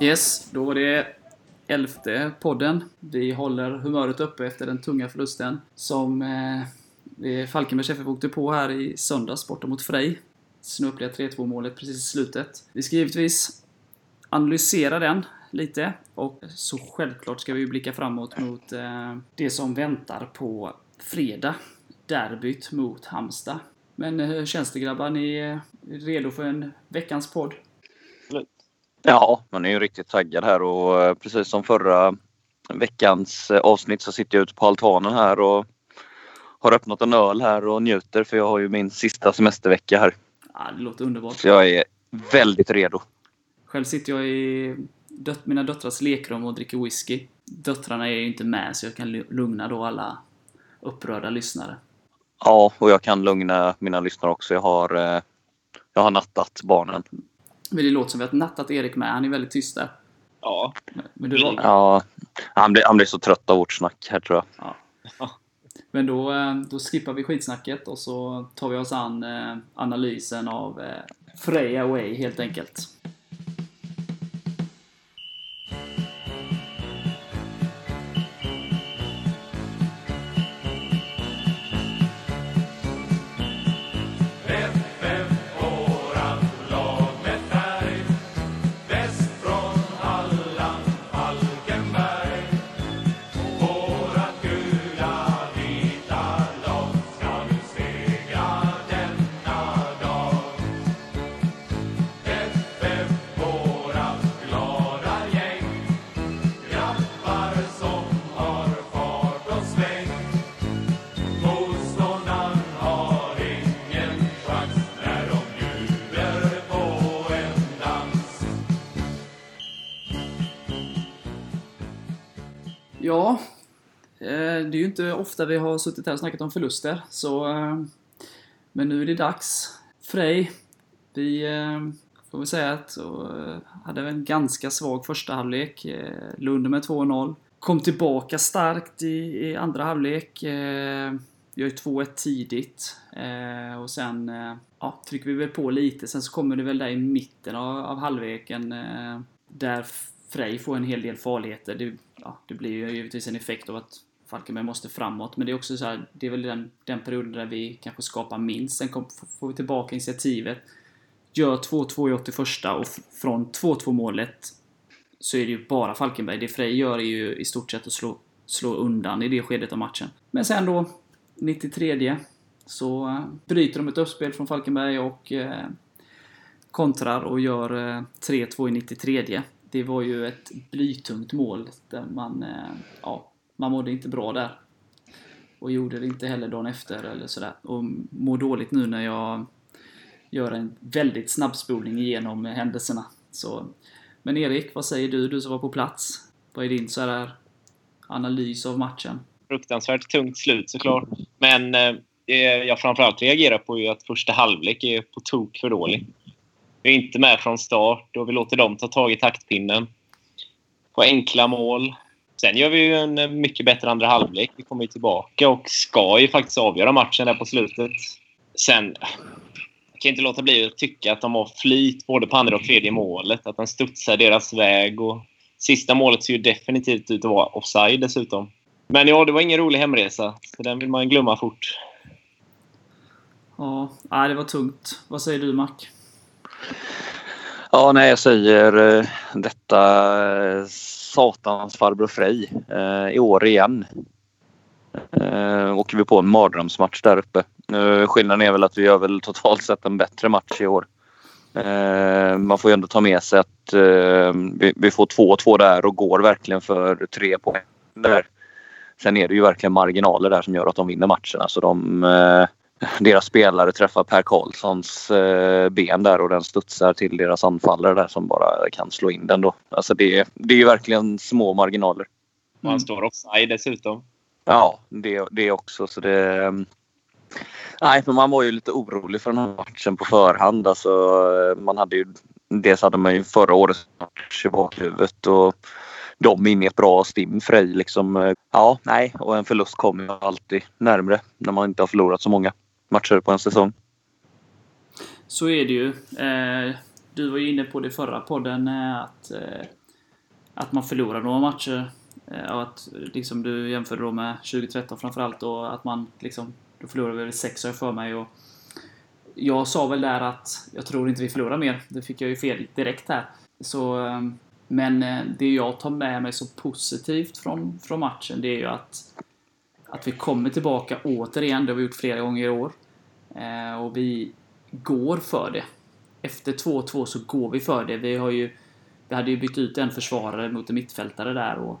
Yes, då var det elfte podden. Vi håller humöret uppe efter den tunga förlusten som eh, eh Falkenbergs FF åkte på här i söndags borta mot Frej. Snöpliga 3-2 målet precis i slutet. Vi ska givetvis analysera den lite och så självklart ska vi blicka framåt mot eh, det som väntar på fredag. Derbyt mot Halmstad. Men eh, hur känns det grabbar? Ni är redo för en veckans podd? Ja, man är ju riktigt taggad här och eh, precis som förra veckans eh, avsnitt så sitter jag ute på altanen här och har öppnat en öl här och njuter för jag har ju min sista semestervecka här. Ja, det låter underbart. Så jag är väldigt redo. Själv sitter jag i dött, mina döttrars lekrum och dricker whisky. Döttrarna är ju inte med så jag kan lugna då alla upprörda lyssnare. Ja, och jag kan lugna mina lyssnare också. Jag har, eh, jag har nattat barnen. Men det låter som vi har nattat Erik med. Han är väldigt tyst där. Ja. Men du var... Ja, han blir, han blir så trött av vårt snack här tror jag. Ja. Men då, eh, då skippar vi skitsnacket och så tar vi oss an eh, analysen av Freja Way helt enkelt. Det är ju inte ofta vi har suttit här och snackat om förluster, så... Eh, men nu är det dags. Frej, vi eh, får väl säga att eh, hade en ganska svag första halvlek. Eh, Lund med 2-0. Kom tillbaka starkt i, i andra halvlek. Eh, gör 2-1 tidigt. Och sen ja, trycker vi väl på lite. Sen så kommer det väl där i mitten av, av halvleken där Frej får en hel del farligheter. Det, ja, det blir ju givetvis en effekt av att Falkenberg måste framåt. Men det är också så här, det är väl den, den perioden där vi kanske skapar minst. Sen kom, får vi tillbaka initiativet. Gör 2-2 i 81 och från 2-2 målet så är det ju bara Falkenberg. Det Frej gör är ju i stort sett att slå, slå undan i det skedet av matchen. Men sen då, 93 så eh, bryter de ett uppspel från Falkenberg och eh, kontrar och gör eh, 3-2 i 93 det var ju ett blytungt mål där man, ja, man mådde inte bra där. Och gjorde det inte heller dagen efter eller sådär. Och mår dåligt nu när jag gör en väldigt snabbspolning igenom händelserna. Så, men Erik, vad säger du? Du som var på plats. Vad är din så här analys av matchen? Fruktansvärt tungt slut såklart. Men eh, det jag framförallt reagerar på är att första halvlek är på tok för dålig. Vi är inte med från start och vi låter dem ta tag i taktpinnen. På enkla mål. Sen gör vi ju en eh, mycket bättre andra halvlek. Vi kommer ju tillbaka och ska ju faktiskt avgöra matchen där på slutet. Sen jag kan inte låta bli att tycka att de har flyt både på andra och tredje målet. Att den studsar deras väg. Och sista målet ser ju definitivt ut att vara offside dessutom. Men ja, det var ingen rolig hemresa. Så den vill man glömma fort. Ja, det var tungt. Vad säger du, Mac? Ja, när jag säger eh, detta eh, satans farbror Frej eh, i år igen. Eh, åker vi på en mardrömsmatch där uppe. Eh, skillnaden är väl att vi gör väl totalt sett en bättre match i år. Eh, man får ju ändå ta med sig att eh, vi, vi, får 2-2 där och går verkligen för tre poäng där. Sen är det ju verkligen marginaler där som gör att de vinner matcherna. Alltså de, eh, deras spelare träffar Per Karlssons eh, ben där och den studsar till deras anfallare där som bara kan slå in den då. Alltså det, det är ju verkligen små marginaler. Och han står offside dessutom. Ja, det, det också. Så det, nej, men man var ju lite orolig för den här matchen på förhand. Alltså, man hade ju, dels hade man ju förra årets match i bakhuvudet och de in i ett bra stim Frej liksom. Ja, nej, och en förlust kommer ju alltid närmre när man inte har förlorat så många matcher på en säsong. så är det ju. Eh, du var ju inne på det förra podden, eh, att, eh, att man förlorar några matcher. Och att liksom, du jämförde då med 2013 framförallt, och att man liksom, då förlorade väl sex år för mig. Och jag sa väl där att jag tror inte vi förlorar mer. Det fick jag ju fel direkt här. Så, men det jag tar med mig så positivt från, från matchen, det är ju att, att vi kommer tillbaka återigen. Det har vi gjort flera gånger i år. Eh, och vi går för det. Efter 2-2 så går vi för det. Vi har ju vi hade ju bytt ut en försvarare mot en mittfältare där och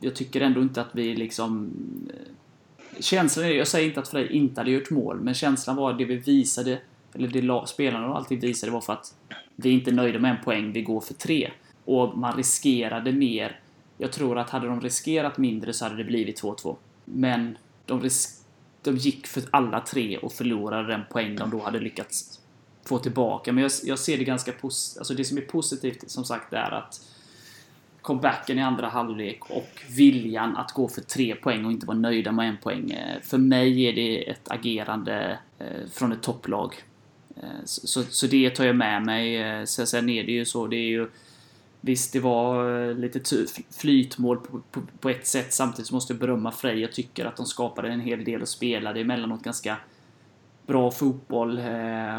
jag tycker ändå inte att vi liksom... Eh, känslan är, jag säger inte att Frej inte hade gjort mål, men känslan var det vi visade, eller det spelarna alltid visade var för att vi inte är nöjda med en poäng, vi går för tre. Och man riskerade mer. Jag tror att hade de riskerat mindre så hade det blivit 2-2. Men de, risk de gick för alla tre och förlorade den poäng de då hade lyckats få tillbaka. Men jag, jag ser det ganska positivt. Alltså det som är positivt som sagt är att comebacken i andra halvlek och viljan att gå för tre poäng och inte vara nöjda med en poäng. Eh, för mig är det ett agerande eh, från ett topplag. Eh, så, så, så det tar jag med mig. Sen är det ju så, det är ju Visst, det var eh, lite flytmål på, på, på, ett sätt. Samtidigt måste jag berömma Frej. Jag tycker att de skapade en hel del och spelade emellanåt ganska bra fotboll. Eh,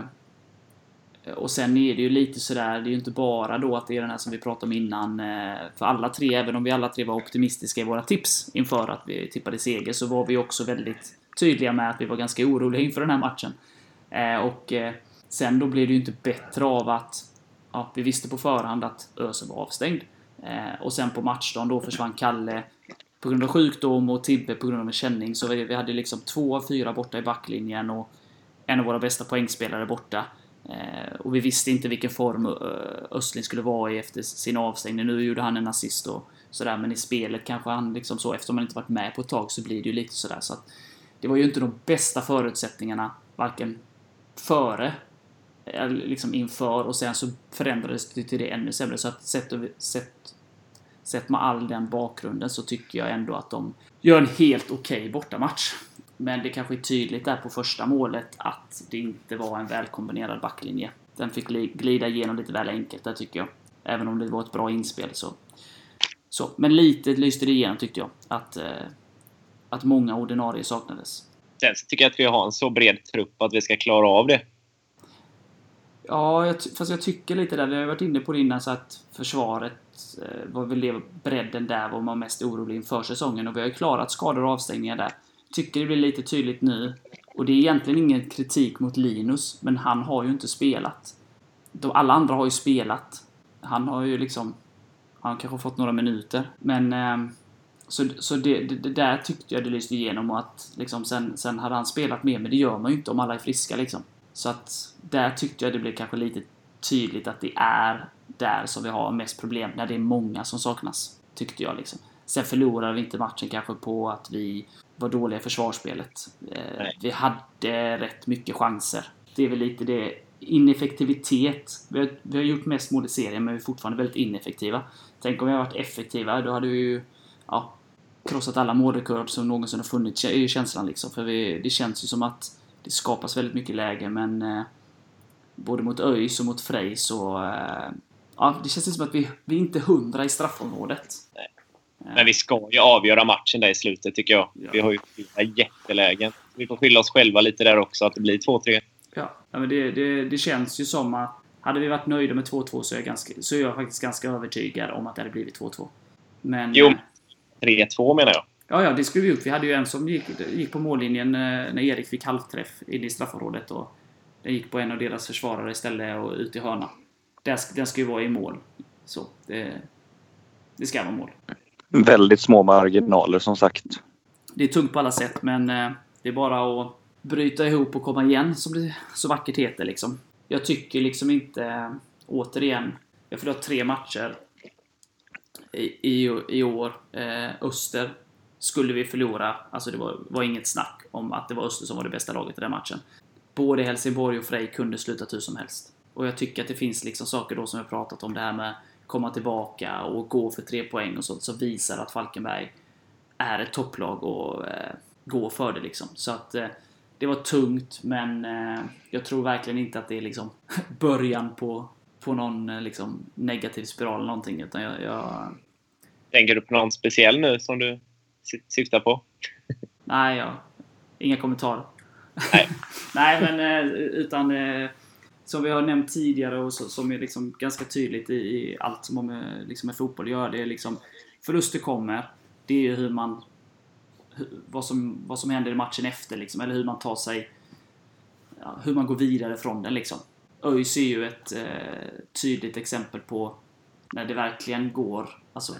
och sen är det ju lite sådär, det är ju inte bara då att det är den här som vi pratade om innan. Eh, för alla tre, även om vi alla tre var optimistiska i våra tips inför att vi tippade seger, så var vi också väldigt tydliga med att vi var ganska oroliga inför den här matchen. Och sen då blev det ju inte bättre av att ja, vi visste på förhand att Ösen var avstängd. Eh, och sen på matchdagen då försvann Kalle på grund av sjukdom och Tibbe på grund av en känning. Så vi hade liksom två av fyra borta i backlinjen och en av våra bästa poängspelare borta. Eh, och vi visste inte vilken form eh, Östling skulle vara i efter sin avstängning. Nu gjorde han en assist och sådär, men i spelet kanske han liksom så, eftersom han inte varit med på ett tag så blir det ju lite sådär. Så att det var ju inte de bästa förutsättningarna, varken före Eh, liksom inför och sen så förändrades det till det ännu sämre. Så att sett, sett, sett med all den bakgrunden så tycker jag ändå att de gör en helt okej okay bortamatch. Men det kanske är tydligt där på första målet att det inte var en välkombinerad backlinje. Den fick glida igenom lite väl enkelt där tycker jag. Även om det var ett bra inspel så. så. Men lite lyste det igenom tyckte jag. Att, eh, att många ordinarie saknades. Sen så tycker jag att vi har en så bred trupp att vi ska klara av det. Ja, jag fast jag tycker lite där, vi har varit inne på det innan, så att försvaret eh, var väl det, bredden där var man mest orolig inför säsongen och vi har ju klarat skador och avstängningar där tycker det blir lite tydligt nu. Och det är egentligen ingen kritik mot Linus, men han har ju inte spelat. De, alla andra har ju spelat. Han har ju liksom... Han kanske fått några minuter. Men... Eh, så så det, det, det, där tyckte jag det lyste igenom och att liksom sen, sen hade han spelat mer, men det gör man ju inte om alla är friska liksom. Så att där tyckte jag det blev kanske lite tydligt att det är där som vi har mest problem, när det är många som saknas. Tyckte jag liksom. Sen förlorade vi inte matchen kanske på att vi var dåliga i försvarsspelet. Eh, vi hade rätt mycket chanser. Det är väl lite det. Ineffektivitet. Vi har, vi har gjort mest mål i serien, men vi är fortfarande väldigt ineffektiva. Tänk om vi hade varit effektiva, då hade vi ju ja, krossat alla målrekord som någonsin har funnits, är ju känslan liksom. För vi, det känns ju som att det skapas väldigt mycket läge, men eh, både mot ÖIS och mot Frej så... Eh, ja, det känns som att vi, vi är inte hundra i straffområdet. Nej. Men vi ska ju avgöra matchen där i slutet, tycker jag. Ja. Vi har ju fyra jättelägen. Vi får skylla oss själva lite där också, att det blir 2-3. Ja, ja men det, det, det, känns ju som att hade vi varit nöjda med 2-2 så, är jag ganska, så är jag faktiskt ganska övertygad om att det hade blivit 2-2. Men... Jo, 3-2 menar jag. Ja, ja, det skulle vi gjort. Vi hade ju en som gick, gick på mållinjen eh, när Erik fick halvträff in i straffområdet. Och den gick på en av deras försvarare istället och ut i hörna. Den ska ju vara i mål. Så, det, det ska vara mål. Väldigt små marginaler som sagt. Det är tungt på alla sätt, men eh, det är bara att bryta ihop och komma igen, som det så vackert heter. Liksom. Jag tycker liksom inte, återigen, jag förlorat tre matcher i, i, i år. Eh, Öster skulle vi förlora, alltså det var, var inget snack om att det var Öster som var det bästa laget i den matchen. Både Helsingborg och Frej kunde sluta hur som helst. Och jag tycker att det finns liksom saker då som jag pratat om, det här med komma tillbaka och gå för tre poäng och sånt som visar att Falkenberg är ett topplag och eh, går för det liksom. Så att eh, det var tungt, men eh, jag tror verkligen inte att det är liksom början på, på någon eh, liksom, negativ spiral eller någonting. Utan jag, jag... Tänker du på någon speciell nu som du syftar på? Nej, ja. inga kommentarer. Nej. Nej, men eh, utan eh, som vi har nämnt tidigare och som är liksom ganska tydligt i, i allt som har med, liksom med fotboll att göra. Det är liksom förluster kommer. Det är ju hur man vad som, vad som händer i matchen efter liksom, eller hur man tar sig ja, hur man går vidare från den liksom. ÖIS är ju ett eh, tydligt exempel på när det verkligen går, alltså,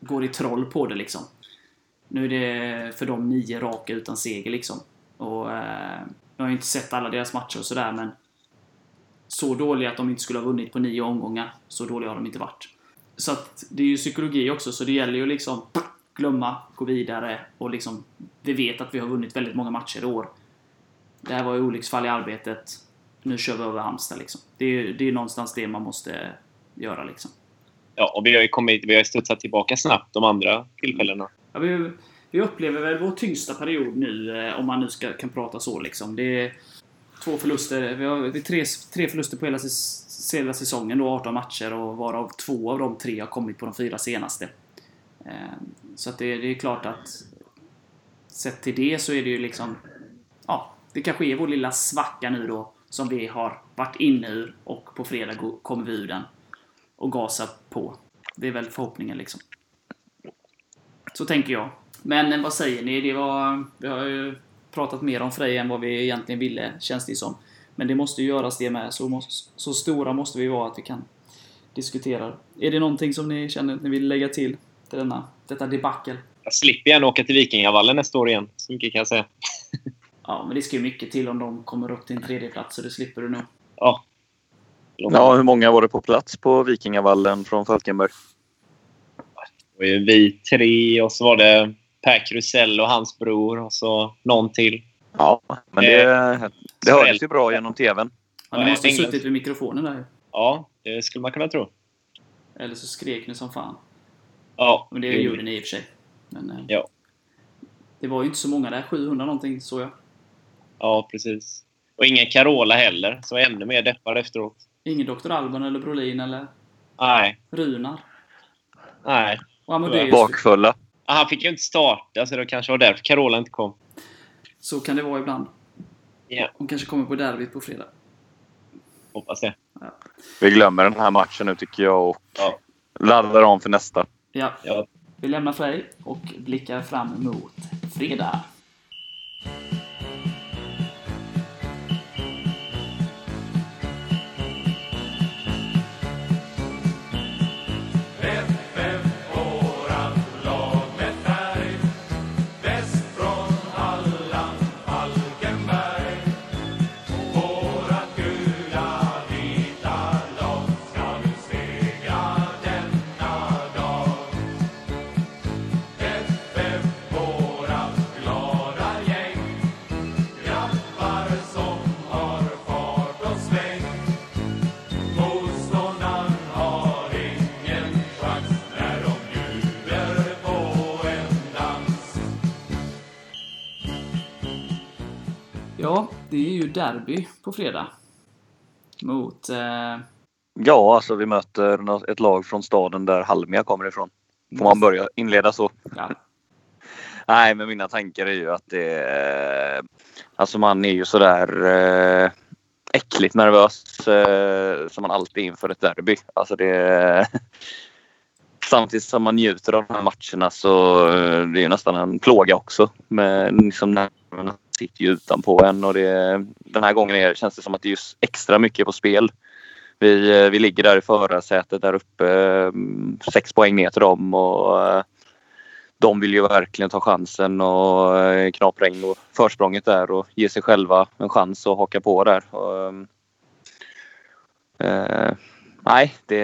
går i troll på det liksom. Nu är det för dem nio raka utan seger liksom. Och eh, jag har ju inte sett alla deras matcher och sådär men så dåliga att de inte skulle ha vunnit på nio omgångar. Så dåliga har de inte varit. Så att det är ju psykologi också, så det gäller ju liksom glömma, gå vidare och liksom vi vet att vi har vunnit väldigt många matcher i år. Det här var ju olycksfall i arbetet. Nu kör vi över Halmstad liksom. Det är, det är någonstans det man måste göra liksom. Ja, och vi har ju kommit, vi har studsat tillbaka snabbt de andra tillfällena. Ja, vi, vi upplever väl vår tyngsta period nu, eh, om man nu ska, kan prata så liksom. Det är två förluster. Vi har, det är tre, tre förluster på hela, hela säsongen då, 18 matcher och varav två av de tre har kommit på de fyra senaste. Eh, så att det, det, är klart att sett till det så är det ju liksom... Ja, det kanske är vår lilla svacka nu då som vi har varit inne ur och på fredag kommer vi ur den och gasar på. Det är väl förhoppningen liksom. Så tänker jag. Men vad säger ni? Det var, vi har ju pratat mer om Frej än vad vi egentligen ville, känns det som. Men det måste ju göras det med. Så, måste, så stora måste vi vara att vi kan diskutera. Är det någonting som ni känner att ni vill lägga till? till denna, detta debacle. Jag slipper gärna åka till Vikingavallen nästa år igen. Så mycket kan jag säga. ja, men det ska ju mycket till om de kommer upp till en tredje plats så det slipper du nog. Ja. Ja, hur många var det på plats på Vikingavallen från Falkenberg? Vi tre och så var det Per Krusell och hans bror och så någon till. Ja, men det, eh, det hördes ju bra genom TVn. Ja, ni måste ha suttit vid mikrofonen där Ja, det skulle man kunna tro. Eller så skrek ni som fan. Ja. Men det jo. gjorde ni i och för sig. Men, eh, ja. Det var ju inte så många där. 700 någonting, så jag. Ja, precis. Och ingen Carola heller, så ännu mer deppad efteråt. Ingen Dr. Alban eller Brolin eller Nej. Runar? Nej. Och Amadeus. Bakfulla. Han fick ju inte starta, så det kanske var därför Carola inte kom. Så kan det vara ibland. Ja. Hon kanske kommer på derbyt på fredag. Hoppas det. Ja. Vi glömmer den här matchen nu tycker jag och ja. laddar om för nästa. Ja. ja. Vi lämnar Frej och blickar fram emot fredag. Det är ju derby på fredag. Mot... Eh... Ja, alltså vi möter ett lag från staden där Halmia kommer ifrån. Får man börja inleda så? Ja. Nej, men mina tankar är ju att det... Eh, alltså man är ju sådär eh, äckligt nervös eh, som man alltid är inför ett derby. Alltså det... Samtidigt som man njuter av de här matcherna så eh, det är nästan en plåga också. Med liksom nerverna sitter ju utanpå en och det, den här gången är, känns det som att det är just extra mycket på spel. Vi, eh, vi ligger där i förarsätet där uppe, mm, sex poäng ner till dem och eh, de vill ju verkligen ta chansen och eh, knapra in försprånget där och ge sig själva en chans att haka på där. Och, eh, nej, det...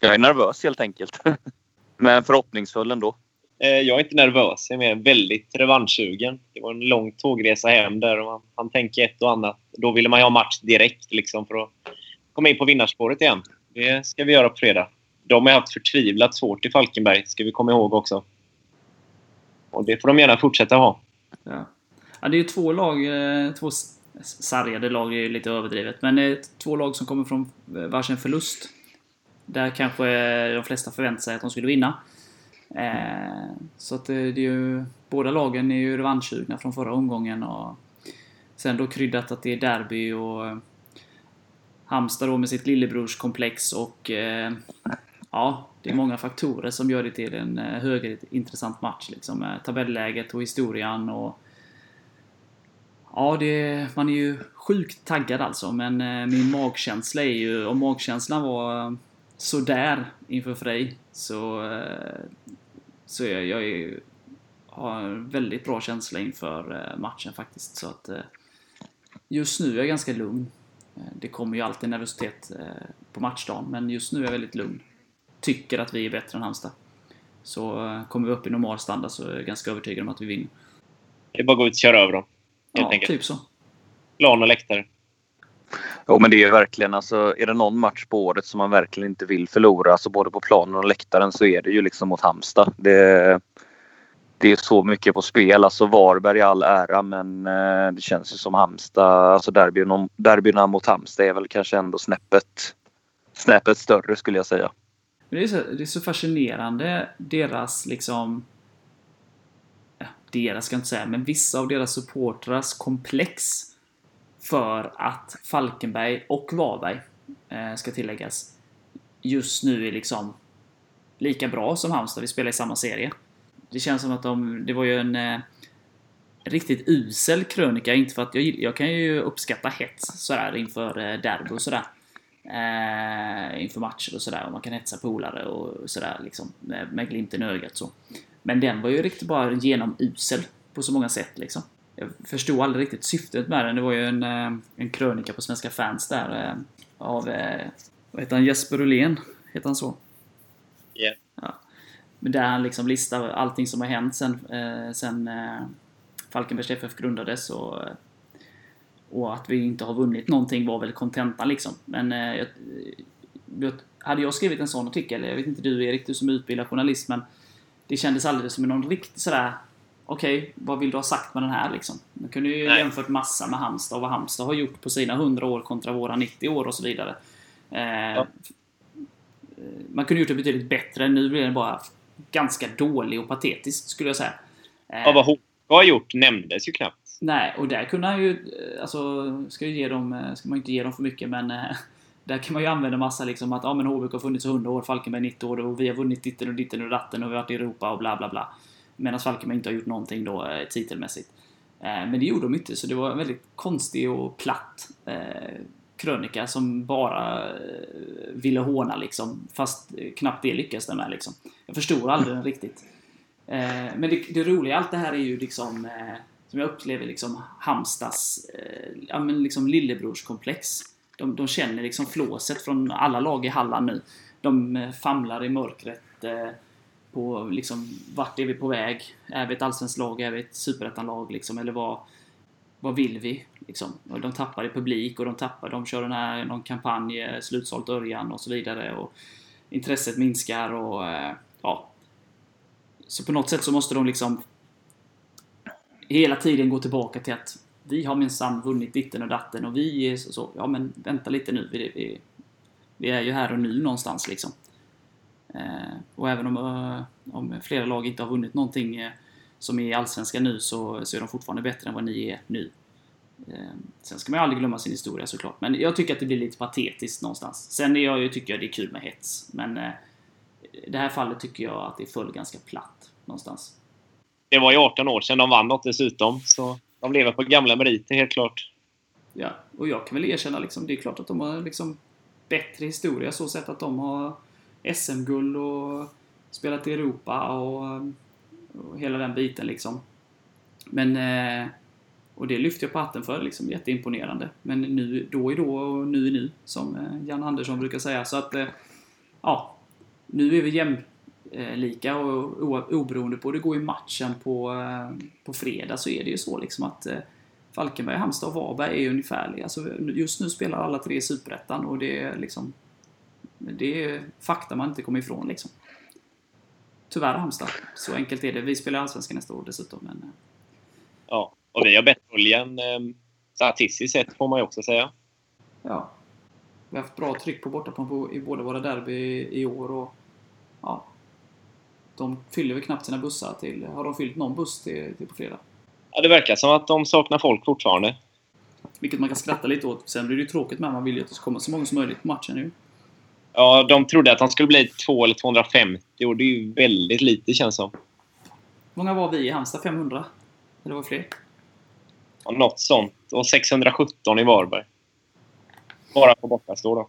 Jag är nervös helt enkelt. Men förhoppningsfull ändå. Eh, jag är inte nervös. Jag är mer väldigt revanschsugen. Det var en lång tågresa hem där och man, man tänker ett och annat. Då ville man ju ha match direkt liksom, för att komma in på vinnarspåret igen. Det ska vi göra på fredag. De har haft förtvivlat svårt i Falkenberg, ska vi komma ihåg också. Och det får de gärna fortsätta ha. Ja. Ja, det är ju två lag, eh, två sargade lag är ju lite överdrivet, men det är två lag som kommer från varsin förlust. Där kanske de flesta förväntar sig att de skulle vinna. Eh, så att eh, det är ju... Båda lagen är ju revanschsugna från förra omgången och sen då kryddat att det är derby och eh, Halmstad då med sitt lillebrorskomplex och ja, det är många faktorer som gör det till en högintressant match. Liksom, tabelläget och historien och Ja, det, man är ju sjukt taggad alltså, men eh, min magkänsla är ju, om magkänslan var sådär inför Frej, så, eh, så jag, jag är, har en väldigt bra känsla inför eh, matchen faktiskt. Så att just nu är jag ganska lugn. Det kommer ju alltid nervositet på matchdagen, men just nu är jag väldigt lugn. Tycker att vi är bättre än Halmstad. Så kommer vi upp i normal standard så är jag ganska övertygad om att vi vinner. Det är bara att gå ut och köra över dem. Ja, enkelt. typ så. Plan och läktare. Jo men det är verkligen alltså, är det någon match på året som man verkligen inte vill förlora, alltså både på planen och läktaren, så är det ju liksom mot Halmstad. Det, det är så mycket på spel. Alltså Varberg i all ära men eh, det känns ju som Halmstad, alltså derbyna mot Halmstad är väl kanske ändå snäppet, snäppet större skulle jag säga. Det är, så, det är så fascinerande, deras liksom deras ska jag inte säga, men vissa av deras supportrars komplex för att Falkenberg och Varberg, eh, ska tilläggas, just nu är liksom lika bra som Halmstad. Vi spelar i samma serie. Det känns som att de, det var ju en eh, riktigt usel krönika, inte för att jag, jag kan ju uppskatta hets sådär inför eh, derby och sådär. Eh, inför matcher och sådär, och man kan hetsa polare och sådär liksom, med, med glimten i ögat så. Men den var ju riktigt bara genomusel på så många sätt liksom. Jag förstod aldrig riktigt syftet med den. Det var ju en, eh, en krönika på Svenska fans där eh, av, eh, vad heter han, Jesper Ullén? Heter han så? Yeah. Ja. Men där han liksom listar allting som har hänt sen, sen Falkenbergs FF grundades och, och att vi inte har vunnit någonting var väl kontentan liksom. Men jag, hade jag skrivit en sån artikel, jag vet inte du Erik, du som är utbildad journalist, men det kändes aldrig som någon riktigt sådär Okej, okay, vad vill du ha sagt med den här liksom? Man kunde ju Nej. jämfört massa med Halmstad och vad Halmstad har gjort på sina 100 år kontra våra 90 år och så vidare. Eh, ja. Man kunde gjort det betydligt bättre. Nu blir den bara ganska dålig och patetisk skulle jag säga. Eh, ja, vad hon har gjort nämndes ju knappt. Nej, och där kunde han ju... Alltså, ska, ju ge dem, eh, ska man inte ge dem för mycket men... Eh, där kan man ju använda massa liksom att ja men HBK har funnits i 100 år, Falkenberg 90 år och vi har vunnit ditten och ditten och datten och vi har varit i Europa och bla bla bla. Medan Falkenberg inte har gjort någonting då eh, titelmässigt. Eh, men det gjorde de inte, så det var en väldigt konstig och platt eh, krönika som bara ville håna liksom. Fast knappt det lyckades den med liksom. Jag förstod aldrig den riktigt. Men det, det roliga i allt det här är ju liksom som jag upplever liksom Halmstads ja, men liksom lillebrorskomplex de, de känner liksom flåset från alla lag i Halland nu. De famlar i mörkret eh, på liksom, vart är vi på väg? Är vi ett allsvenskt lag? Är vi ett superettanlag? Liksom? Eller vad, vad vill vi? Liksom? Och de tappar i publik och de tappar, de kör den här, någon kampanj, eh, slutsålt Örjan och så vidare. Och intresset minskar och eh, ja. Så på något sätt så måste de liksom hela tiden gå tillbaka till att vi har minsann vunnit ditten och datten och vi är så, så, ja men vänta lite nu, vi, vi, vi är ju här och nu någonstans liksom. Eh, och även om, eh, om flera lag inte har vunnit någonting eh, som är i Allsvenskan nu så, så är de fortfarande bättre än vad ni är nu. Sen ska man ju aldrig glömma sin historia såklart, men jag tycker att det blir lite patetiskt någonstans. Sen är jag ju, tycker jag det är kul med hets, men i det här fallet tycker jag att det föll ganska platt någonstans. Det var ju 18 år sedan de vann något dessutom, så de lever på gamla meriter, helt klart. Ja, och jag kan väl erkänna liksom, det är klart att de har liksom bättre historia så sätt att de har SM-guld och spelat i Europa och, och, hela den biten liksom. Men... Eh, och det lyfter jag på hatten för, liksom jätteimponerande. Men nu, då är då och nu är nu, som eh, Jan Andersson brukar säga. Så att, eh, ja. Nu är vi jämlika och oberoende på hur det går i matchen på, eh, på fredag så är det ju så liksom att Falkenberg, Halmstad och Varberg är ungefärliga. Alltså, just nu spelar alla tre i Superettan och det är liksom... Det är fakta man inte kommer ifrån liksom. Tyvärr Halmstad. Så enkelt är det. Vi spelar Allsvenskan nästa år dessutom. Men... Eh. Ja. Och vi har bättre oljan eh, statistiskt sett, får man ju också säga. Ja. Vi har haft bra tryck på bortaplan i båda våra derby i år och ja. De fyller väl knappt sina bussar till... Har de fyllt någon buss till, till på fredag? Ja, det verkar som att de saknar folk fortfarande. Vilket man kan skratta lite åt. Sen blir det ju tråkigt med. Man vill ju att det ska komma så många som möjligt på matchen nu. Ja, de trodde att de skulle bli 2 eller 250 och det är ju väldigt lite känns som. Många var vi i Halmstad? 500? Eller var det fler? Ja, något sånt. Och 617 i Varberg. Bara på bortastå då.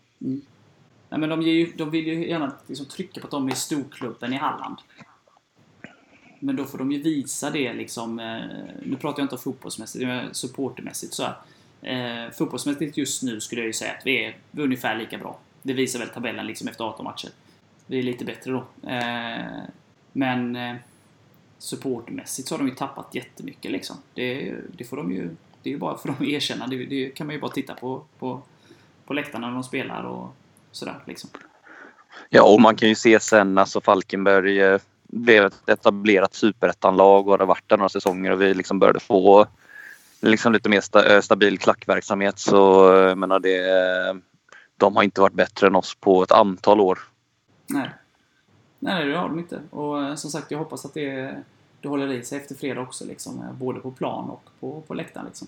Nej, men de, ju, de vill ju gärna liksom trycka på att de är storklubben i Halland. Men då får de ju visa det liksom... Eh, nu pratar jag inte om fotbollsmässigt, men supportermässigt så här. Eh, fotbollsmässigt just nu skulle jag ju säga att vi är ungefär lika bra. Det visar väl tabellen liksom efter 18 matcher. Vi är lite bättre då. Eh, men eh, så har de ju tappat jättemycket liksom. Det, det får de ju... Det är ju bara för dem att erkänna. Det, det kan man ju bara titta på, på, på läktarna när de spelar och sådär liksom. Ja, och man kan ju se sen alltså Falkenberg eh, blev ett etablerat superettanlag och det har varit där några säsonger och vi liksom började få liksom lite mer sta, eh, stabil klackverksamhet så eh, jag menar det de har inte varit bättre än oss på ett antal år. Nej. Nej, det har de inte. Och eh, som sagt, jag hoppas att det, det håller i sig efter fredag också. Liksom, eh, både på plan och på, på läktaren. Liksom.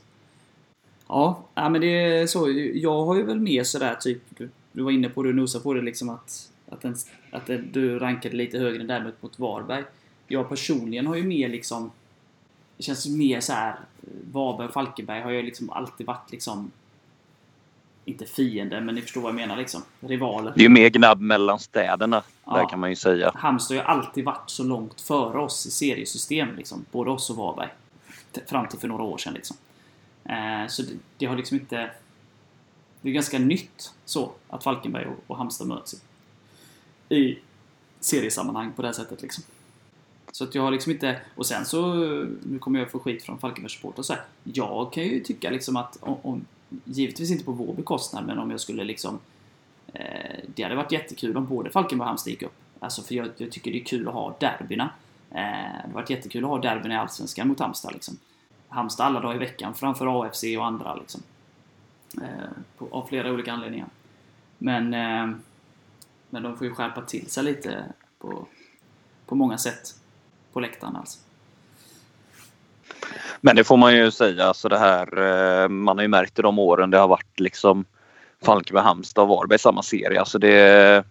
Ja, ja, men det är så. Jag har ju väl mer sådär typ, du, du var inne på det och nosade på det liksom att, att, den, att den, du rankade lite högre än däremot mot Varberg. Jag personligen har ju mer liksom, det känns mer så här eh, Varberg och Falkenberg har ju liksom alltid varit liksom inte fiender, men ni förstår vad jag menar liksom. Rivaler. Det är ju mer gnabb mellan städerna, Ja. där kan man ju säga. Halmstad har ju alltid varit så långt före oss i seriesystem, liksom. Både oss och Varberg. Fram till för några år sedan liksom. Eh, så det, det har liksom inte... Det är ganska nytt så, att Falkenberg och, och Halmstad möts i, i seriesammanhang på det här sättet liksom. Så att jag har liksom inte... Och sen så... Nu kommer jag få skit från Falkenbergs supportrar så här. Jag kan ju tycka liksom att om, om... Givetvis inte på vår bekostnad, men om jag skulle liksom... Eh, det hade varit jättekul om både Falkenberg och Halmstad gick upp. Alltså för jag, jag tycker det är kul att ha derbyna. Eh, det hade varit jättekul att ha derbyn i Allsvenskan mot Halmstad liksom. Halmstad alla dagar i veckan framför AFC och andra liksom. Eh, på, av flera olika anledningar. Men, eh, men de får ju skärpa till sig lite på, på många sätt. På läktaren alltså. Men det får man ju säga, alltså det här, eh, man har ju märkt i de åren det har varit liksom Falkenberg, Halmstad och Varberg i samma serie. Alltså det,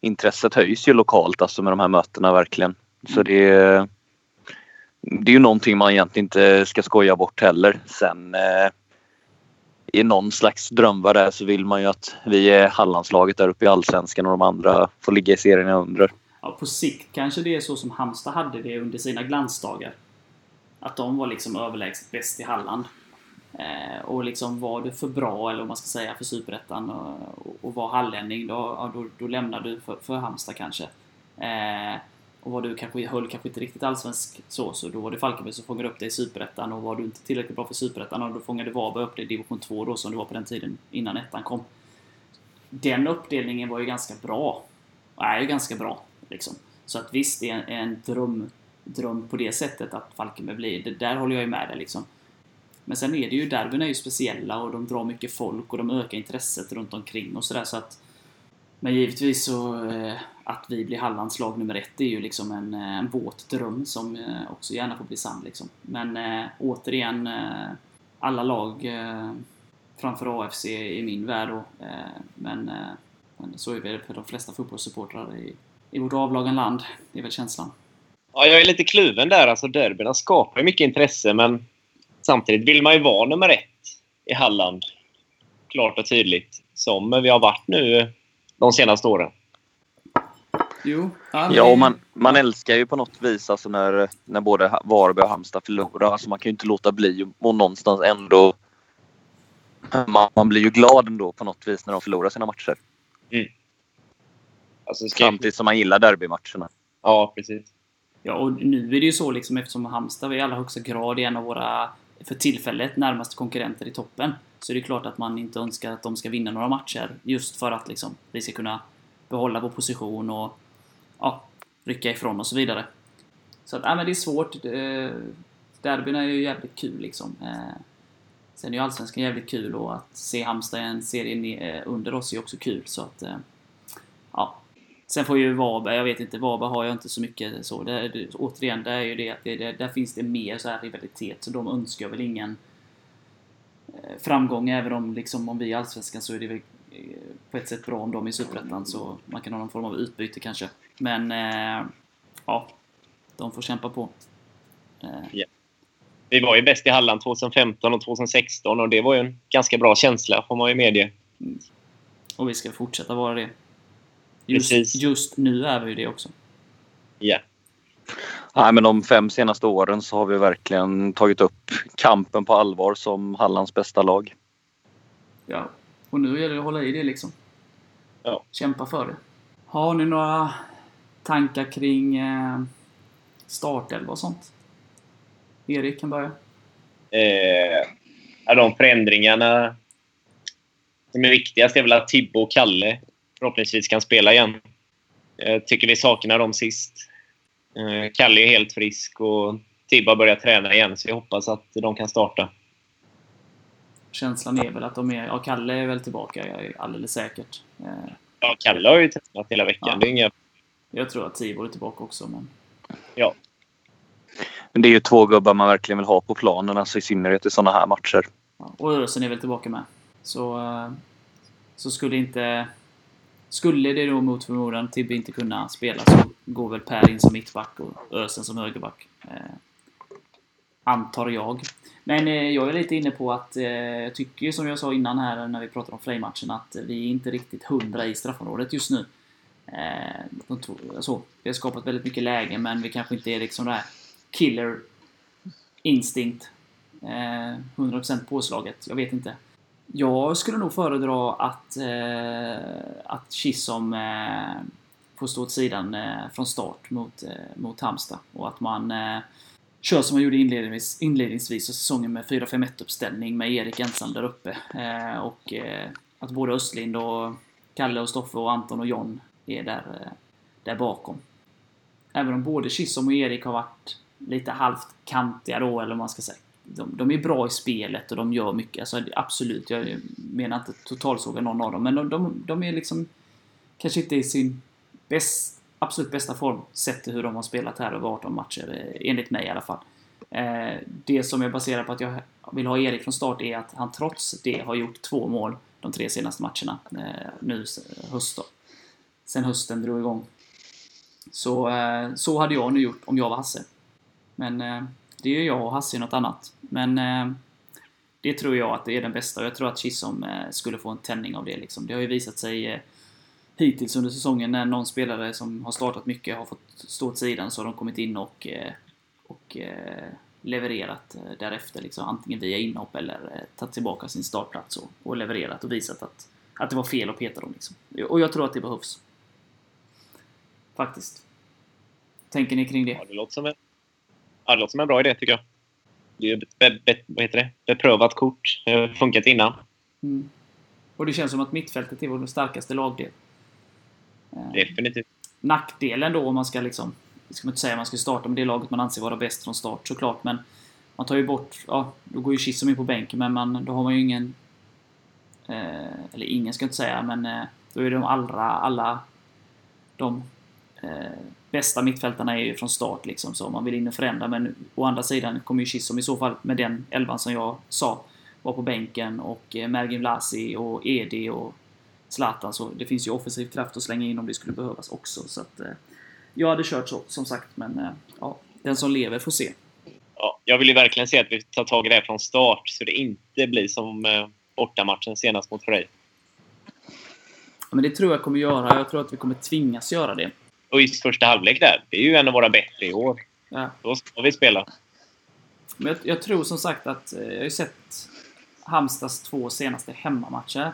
intresset höjs ju lokalt alltså med de här mötena verkligen. Så det, det är ju någonting man egentligen inte ska skoja bort heller. Sen eh, i någon slags drömvärld där så vill man ju att vi är Hallandslaget där uppe i Allsvenskan och de andra får ligga i serierna under. Ja, på sikt kanske det är så som Halmstad hade det under sina glansdagar. Att de var liksom överlägset bäst i Halland. Eh, och liksom var du för bra, eller vad man ska säga, för Superettan och, och, och var hallänning, då, ja, då, då lämnar du för, för Halmstad kanske. Eh, och var du kanske höll kanske inte riktigt allsvensk så, så då var det Falkenberg som fångade upp dig i Superettan och var du inte tillräckligt bra för Superettan, och då fångade Varberg upp dig i division 2 då, som det var på den tiden innan ettan kom. Den uppdelningen var ju ganska bra. Och är ju ganska bra. Liksom. Så att visst, det är en, en dröm, dröm på det sättet att Falkenberg blir. Det där håller jag ju med dig liksom. Men sen är det ju, derbyn är ju speciella och de drar mycket folk och de ökar intresset runt omkring och sådär så att Men givetvis så eh, att vi blir Hallands lag nummer ett är ju liksom en, eh, en våt dröm som eh, också gärna får bli sann liksom. Men eh, återigen, eh, alla lag eh, framför AFC i min värld då. Eh, men, eh, men så är det för de flesta fotbollssupportrar i, i vårt avlånga land. Det är väl känslan. Ja, jag är lite kluven där. Alltså, derbyna skapar mycket intresse, men samtidigt vill man ju vara nummer ett i Halland. Klart och tydligt. Som vi har varit nu de senaste åren. Jo. Ja, och man, man älskar ju på något vis alltså när, när både Varberg och Halmstad förlorar. Alltså man kan ju inte låta bli och någonstans ändå... Man, man blir ju glad ändå på något vis när de förlorar sina matcher. Alltså, ska... Samtidigt som man gillar derbymatcherna. Ja, precis. Ja, och nu är det ju så liksom eftersom Halmstad i allra högsta grad är en av våra, för tillfället, närmaste konkurrenter i toppen. Så är det klart att man inte önskar att de ska vinna några matcher. Just för att liksom, vi ska kunna behålla vår position och ja, rycka ifrån och så vidare. Så att, ja, men det är svårt. Derbyn är ju jävligt kul liksom. Eh, sen är ju Allsvenskan jävligt kul och att se Halmstad i en serie under oss är ju också kul. Så att, eh, ja. Sen får ju Varberg, jag vet inte, Varberg har jag inte så mycket så. Det, återigen, det är ju det att det, där finns det mer så här rivalitet, så de önskar väl ingen framgång, även om liksom om vi i Allsvenskan så är det väl på ett sätt bra om de är i Superettan så man kan ha någon form av utbyte kanske. Men eh, ja, de får kämpa på. Yeah. Vi var ju bäst i Halland 2015 och 2016 och det var ju en ganska bra känsla får man ju medge. Mm. Och vi ska fortsätta vara det. Just, just nu är vi ju det också. Ja. Yeah. Nej, men de fem senaste åren så har vi verkligen tagit upp kampen på allvar som Hallands bästa lag. Ja, och nu gäller det att hålla i det liksom. Ja. Kämpa för det. Har ni några tankar kring eh, startelva och sånt? Erik kan börja. Eh, de förändringarna som är viktigast är väl att Tibbo och Kalle förhoppningsvis kan spela igen. Jag tycker vi saknar dem sist. Eh, Kalle är helt frisk och Tibbo har börjat träna igen, så jag hoppas att de kan starta. Känslan är väl att de är... Ja, Kalle är väl tillbaka, jag är alldeles säkert. Eh, ja, Kalle har ju tränat hela veckan. Ja. Det är inga... Jag tror att Tibor är tillbaka också, men... Ja. Men det är ju två gubbar man verkligen vill ha på planen, alltså i synnerhet i sådana här matcher. Ja, och Ösen är väl tillbaka med. Så, eh, så skulle inte... Skulle det då mot förmodan Tibbe inte kunna spela så går väl Per in som mittback och Ösen som högerback. Eh, antar jag. Men eh, jag är lite inne på att, eh, jag tycker ju som jag sa innan här när vi pratade om Flame-matchen, att vi är inte riktigt hundra i straffområdet just nu. Eh, så, alltså, vi har skapat väldigt mycket lägen, men vi kanske inte är liksom det här killer instinct. Eh, 100% påslaget, jag vet inte. Jag skulle nog föredra att, eh, att Chisholm eh, får stå åt sidan eh, från start mot, mot Halmstad och att man kör som man gjorde inledningsvis, inledningsvis av säsongen med 4-5-1 uppställning med Erik ensam där uppe. Eh, och eh, att både Östlind och Kalle och Stoffe och Anton och John är där, eh, där bakom. Även om både Kissom och Erik har varit lite halvt kantiga då, eller vad man ska säga. De, de, är bra i spelet och de gör mycket. Alltså, absolut, jag menar inte totalsåga någon av dem, men de, de, de är liksom kanske inte i sin bäst, absolut bästa form sett till hur de har spelat här över 18 matcher, eh, enligt mig i alla fall. Eh, det som jag baserar på att jag vill ha Erik från start är att han trots det har gjort två mål de tre senaste matcherna eh, nu höst då. Sen hösten drog igång. Så, eh, så hade jag nu gjort om jag var Hasse. Men eh, det gör jag och Hasse något annat. Men eh, det tror jag att det är den bästa och jag tror att Chisholm eh, skulle få en tändning av det liksom. Det har ju visat sig eh, hittills under säsongen när någon spelare som har startat mycket har fått stå åt sidan så har de kommit in och, eh, och eh, levererat eh, därefter. Liksom, antingen via inhopp eller tagit tillbaka sin startplats och, och levererat och visat att, att det var fel att peta dem. Liksom. Och jag tror att det behövs. Faktiskt. Tänker ni kring det? Ja, det låter som en, ja, det låter som en bra idé tycker jag. Be, be, vad heter det? beprövat kort. Det har funkat innan. Mm. Och det känns som att mittfältet är vår starkaste lagdel. Eh, Definitivt. Nackdelen då om man ska liksom, det ska man inte säga man ska starta med det laget man anser vara bäst från start såklart, men man tar ju bort, ja, då går ju Chisholm in på bänken, men man, då har man ju ingen, eh, eller ingen ska jag inte säga, men eh, då är de allra, alla de bästa mittfältarna är ju från start liksom, så man vill in och förändra, men å andra sidan kommer ju Chisholm i så fall med den elvan som jag sa, vara på bänken och eh, Mergin Vlasi och Edi och Zlatan, så det finns ju offensiv kraft att slänga in om det skulle behövas också. Så att, eh, jag hade kört så, som sagt, men eh, ja, den som lever får se. Ja, jag vill ju verkligen se att vi tar tag i det här från start, så det inte blir som eh, bortamatchen senast mot Frej. Ja, men det tror jag kommer göra. Jag tror att vi kommer tvingas göra det. Och just första halvlek där, det är ju en av våra bättre i år. Ja. Då ska vi spela. Men jag, jag tror som sagt att, jag har ju sett Halmstads två senaste hemmamatcher.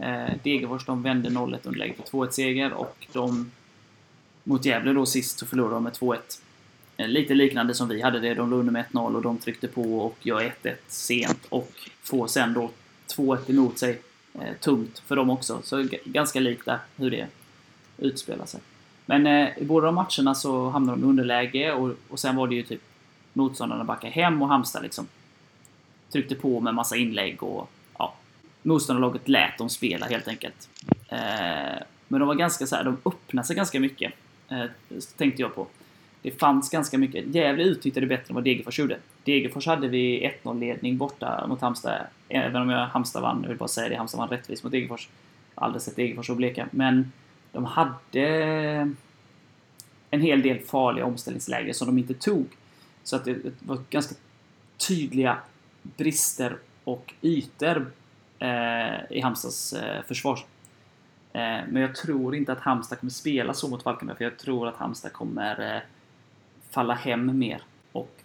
Eh, Degerfors de vände 0-1 underläge till 2-1 seger och de mot Gävle då sist så förlorade de med 2-1. Eh, lite liknande som vi hade det. De låg under med 1-0 och de tryckte på och gör 1-1 sent och får sen då 2-1 emot sig. Eh, tungt för dem också. Så ganska likt där hur det utspelar sig. Men eh, i båda de matcherna så hamnade de i underläge och, och sen var det ju typ motståndarna backade hem och Halmstad liksom tryckte på med massa inlägg och ja, motståndarlaget lät dem spela helt enkelt. Eh, men de var ganska så här, de öppnade sig ganska mycket, eh, tänkte jag på. Det fanns ganska mycket. Gävle utnyttjade bättre än vad Degerfors gjorde. Degerfors hade vi 1-0-ledning borta mot Halmstad. Även om jag Halmstad vann, jag vill bara säga det, Halmstad vann rättvist mot Degerfors. Aldrig sett Degerfors så bleka. Men de hade en hel del farliga omställningsläger som de inte tog. Så att det var ganska tydliga brister och ytor eh, i Halmstads eh, försvar. Eh, men jag tror inte att Halmstad kommer spela så mot Falkenberg, för jag tror att Halmstad kommer eh, falla hem mer och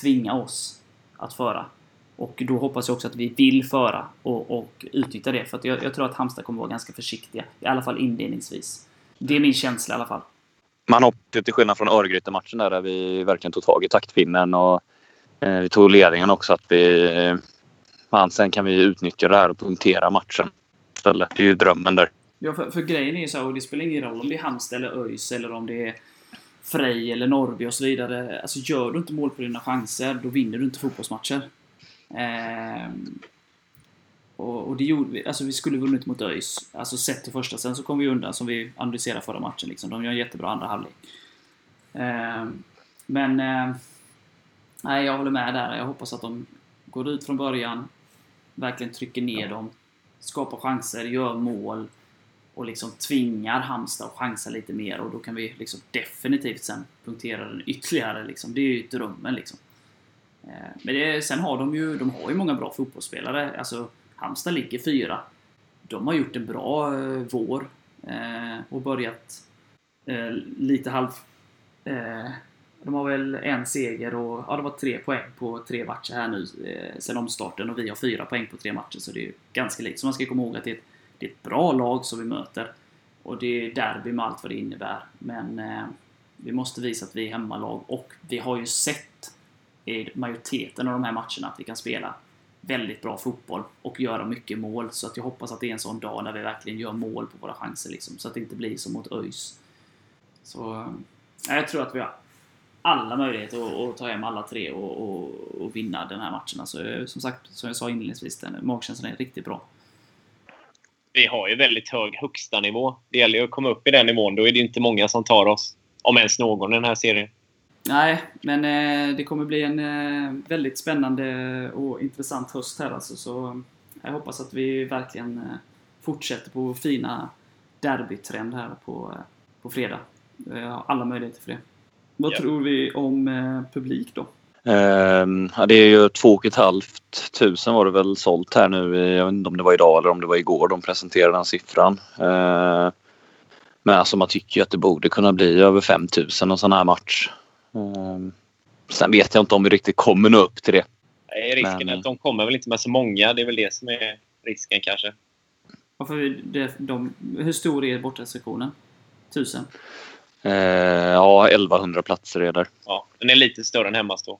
tvinga oss att föra. Och då hoppas jag också att vi vill föra och, och utnyttja det. För jag, jag tror att Halmstad kommer vara ganska försiktiga. I alla fall inledningsvis. Det är min känsla i alla fall. Man hoppas till skillnad från Örgryte-matchen där, där vi verkligen tog tag i taktpinnen och eh, vi tog ledningen också att vi... Eh, sen kan vi utnyttja det här och punktera matchen istället. Det är ju drömmen där. Ja, för, för grejen är ju så här, det spelar ingen roll om det är Halmstad eller ÖIS eller om det är Frej eller Norrby och så vidare. Alltså gör du inte mål på dina chanser, då vinner du inte fotbollsmatcher. Ehm, och, och, det gjorde vi. Alltså vi skulle vunnit mot ÖIS. Alltså sett till första. Sen så kom vi undan som vi analyserade förra matchen. Liksom. De gör en jättebra andra halvlek. Ehm, men... Eh, nej, jag håller med där. Jag hoppas att de går ut från början. Verkligen trycker ner dem. Skapar chanser, gör mål och liksom tvingar Halmstad att chansa lite mer och då kan vi liksom definitivt sen punktera den ytterligare. Liksom. Det är ju drömmen liksom. Eh, men det, sen har de ju, de har ju många bra fotbollsspelare. Alltså, Halmstad ligger fyra. De har gjort en bra eh, vår eh, och börjat eh, lite halv... Eh, de har väl en seger och ja, det var tre poäng på tre matcher här nu eh, sen omstarten och vi har fyra poäng på tre matcher så det är ganska likt. Så man ska komma ihåg att det är ett det är ett bra lag som vi möter. Och det är derby med allt vad det innebär. Men eh, vi måste visa att vi är hemmalag och vi har ju sett i majoriteten av de här matcherna att vi kan spela väldigt bra fotboll och göra mycket mål. Så att jag hoppas att det är en sån dag när vi verkligen gör mål på våra chanser liksom, så att det inte blir som mot ÖIS. Så jag tror att vi har alla möjligheter att, att ta hem alla tre och, och, och, vinna den här matchen. Alltså, som sagt, som jag sa inledningsvis, den magkänslan är riktigt bra vi har ju väldigt hög högsta nivå. Det gäller ju att komma upp i den nivån. Då är det inte många som tar oss. Om ens någon i den här serien. Nej, men eh, det kommer bli en eh, väldigt spännande och intressant höst här alltså. Så jag hoppas att vi verkligen eh, fortsätter på fina derbytrend här på, eh, på fredag. Jag har alla möjligheter för det. Vad ja. tror vi om eh, publik då? Uh, ja, det är ju två och ett halvt tusen var det väl sålt här nu. Jag vet inte om det var idag eller om det var igår de presenterade den siffran. Uh, men alltså man tycker ju att det borde kunna bli över 5000 en sån här match. Uh, sen vet jag inte om vi riktigt kommer nå upp till det. Nej, risken men, är att de kommer väl inte med så många. Det är väl det som är risken kanske. Varför det, de, hur stor är bortasektionen? Tusen? Uh, ja, 1100 platser är där. Ja, den är lite större än hemmastå.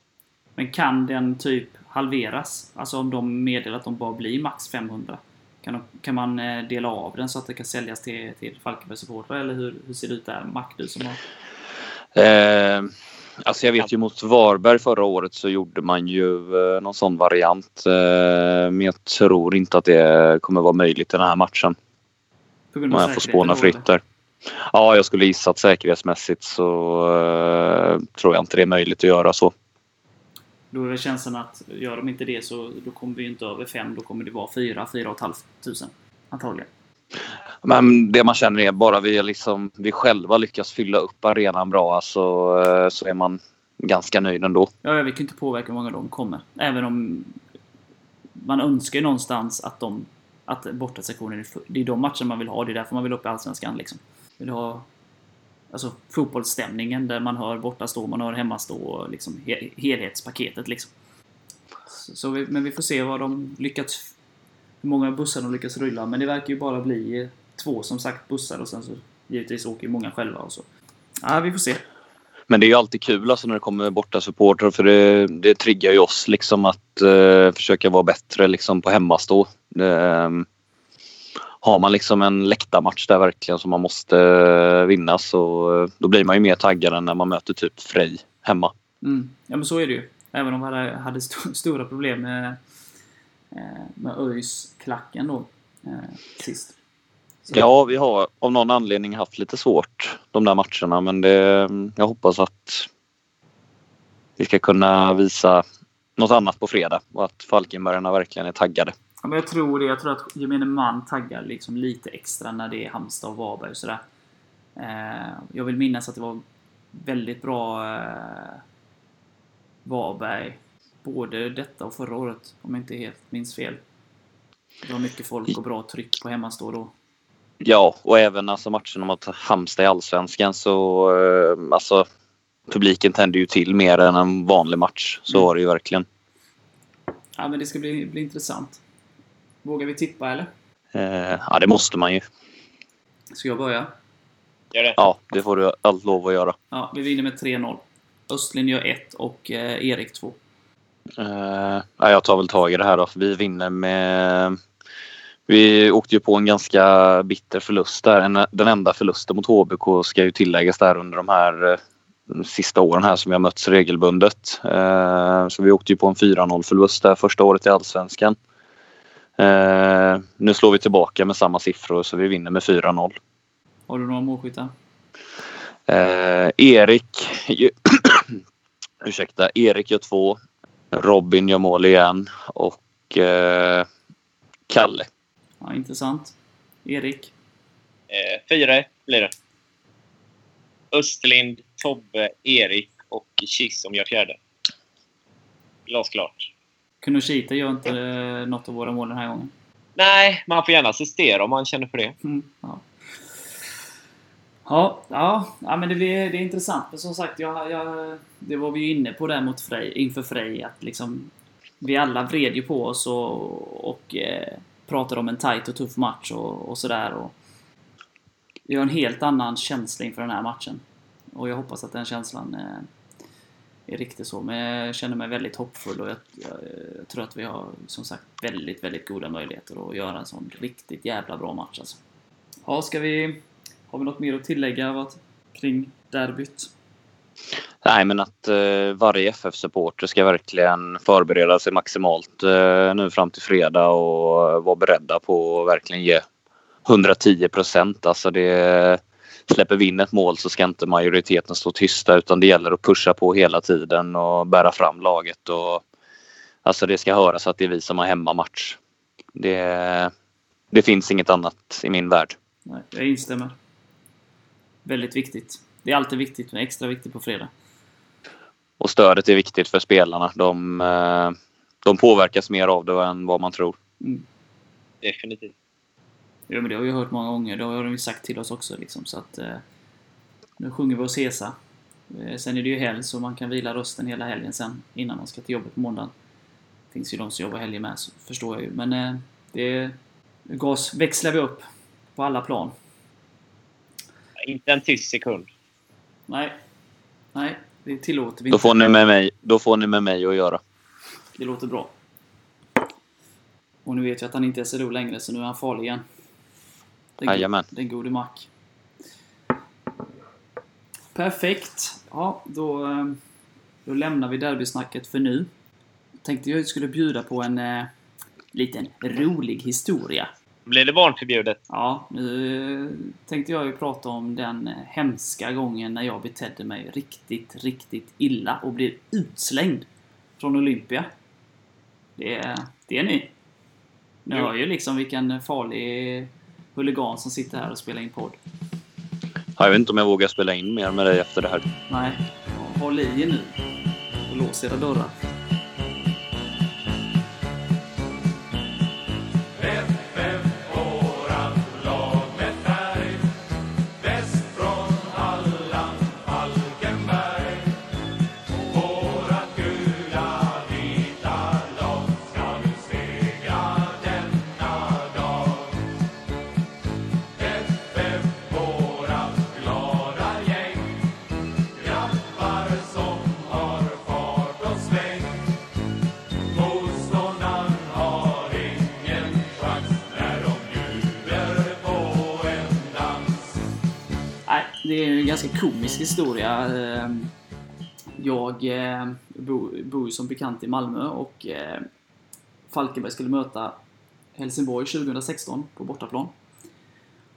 Men kan den typ halveras? Alltså om de meddelar att de bara blir max 500? Kan, de, kan man eh, dela av den så att det kan säljas till, till Falkenberg-supportrar? Eller hur, hur ser det ut där? Mac, du som har... Eh, alltså jag vet ju mot Varberg förra året så gjorde man ju eh, någon sån variant. Eh, men jag tror inte att det kommer vara möjligt i den här matchen. Om jag får spåna fritt där. Ja, jag skulle gissa att säkerhetsmässigt så eh, tror jag inte det är möjligt att göra så. Då är det känslan att gör de inte det så då kommer vi inte över fem. Då kommer det vara fyra, fyra och ett halvt tusen. Antagligen. Men det man känner är bara vi, liksom, vi själva lyckas fylla upp arenan bra så, så är man ganska nöjd ändå. Ja, vi kan inte påverka hur många de kommer. Även om man önskar ju någonstans att de att bortasektionen är Det är de matcherna man vill ha. Det är därför man vill upp i Allsvenskan. Liksom. Vill ha alltså, fotbollsstämningen där man hör borta stå, man hör hemma stå, liksom helhetspaketet liksom. Så vi, men vi får se vad de lyckats, hur många bussar de lyckas rulla. Men det verkar ju bara bli två som sagt bussar och sen så givetvis åker många själva och så. Ja, vi får se. Men det är ju alltid kul alltså när det kommer borta supportrar för det, det triggar ju oss liksom att uh, försöka vara bättre liksom på hemmastå. Um, har man liksom en läktarmatch där verkligen som man måste eh, vinna så eh, då blir man ju mer taggad än när man möter typ Frej hemma. Mm. Ja, men så är det ju. Även om vi hade, hade st stora problem med, eh, med ÖIS-klacken då, eh, sist. Så. Ja, vi har av någon anledning haft lite svårt de där matcherna, men det, jag hoppas att vi ska kunna visa något annat på fredag och att Falkenbergarna verkligen är taggade. Ja, men jag tror det. Jag tror att gemene man taggar liksom lite extra när det är Halmstad och Varberg och sådär. Eh, jag vill minnas att det var väldigt bra eh, Varberg både detta och förra året, om jag inte helt minns fel. Det var mycket folk och bra tryck på hemmastå då. Ja, och även alltså matchen mot Halmstad i Allsvenskan så eh, alltså publiken tänder ju till mer än en vanlig match. Så mm. var det ju verkligen. Ja, men det ska bli, bli intressant. Vågar vi tippa eller? Eh, ja, det måste man ju. Ska jag börja? Gör det. Ja, det får du allt lov att göra. Ja, vi vinner med 3-0. Östlin gör 1 och eh, Erik 2. Uh, jag tar väl tag i det här då. Vi vinner med... Vi åkte ju på en ganska bitter förlust där. Den enda förlusten mot HBK ska ju tilläggas där under de här uh, sista åren här som vi har mötts regelbundet. Uh, så vi åkte ju på en 4-0 förlust där första året i Allsvenskan. Nu slår vi tillbaka med samma siffror så vi vinner med 4-0. Har du några målskyttar? Erik... ursäkta. Erik gör två. Robin gör mål igen och eh, Kalle. Ja, intressant. Erik? Eh, 4-1 blir det. Östlind, Tobbe, Erik och Kissom gör fjärde. Glasklart. Kunoshita gör inte eh, något av våra mål den här gången. Nej, man får gärna assistera om man känner för det. Mm, ja. Ja, ja, men det, blir, det är intressant. Men som sagt, jag, jag, det var vi ju inne på där mot Frej, inför Frej. Att liksom, vi alla vred ju på oss och, och eh, pratade om en tight och tuff match och, och sådär. Vi har en helt annan känsla inför den här matchen. Och jag hoppas att den känslan eh, är riktigt så. Men jag känner mig väldigt hoppfull och jag, jag, jag, tror att vi har som sagt väldigt, väldigt goda möjligheter att göra en sån riktigt jävla bra match alltså. Ja, ska vi har vi något mer att tillägga kring derbyt? Nej, men att eh, varje FF-supporter ska verkligen förbereda sig maximalt eh, nu fram till fredag och vara beredda på att verkligen ge 110 procent. Alltså det släpper vi in ett mål så ska inte majoriteten stå tysta utan det gäller att pusha på hela tiden och bära fram laget. Och, alltså det ska höras att det är vi som har hemmamatch. Det, det finns inget annat i min värld. Nej, jag instämmer väldigt viktigt. Det är alltid viktigt, men extra viktigt på fredag. Och stödet är viktigt för spelarna. De, eh, de påverkas mer av det än vad man tror. Mm. Definitivt. Ja, men det har vi hört många gånger. Det har de ju sagt till oss också. Liksom, så att, eh, nu sjunger vi oss hesa. Eh, sen är det ju helg, så man kan vila rösten hela helgen sen innan man ska till jobbet på måndagen. Det finns ju de som jobbar helger med, så förstår jag ju. Men eh, det gas växlar vi upp på alla plan. Inte en tyst sekund. Nej. Nej, det tillåter vi inte. Då får ni med mig, då får ni med mig att göra. Det låter bra. Och nu vet jag att han inte är SLO längre, så nu är han farlig igen. Den, Jajamän. Den gode Mac. Perfekt. Ja, då, eh, då lämnar vi derbysnacket för nu. Tänkte jag skulle bjuda på en eh, liten rolig historia blir det barnförbjudet. Ja, nu tänkte jag ju prata om den hemska gången när jag betedde mig riktigt, riktigt illa och blev utslängd från Olympia. Det, det är ni. Ni hör ju liksom vilken farlig huligan som sitter här och spelar in podd. jag vet inte om jag vågar spela in mer med dig efter det här. Nej, håll i er nu och lås era dörrar. Komisk historia. Ehm, jag eh, bor, ju som bekant i Malmö och eh, Falkenberg skulle möta Helsingborg 2016 på bortaplan.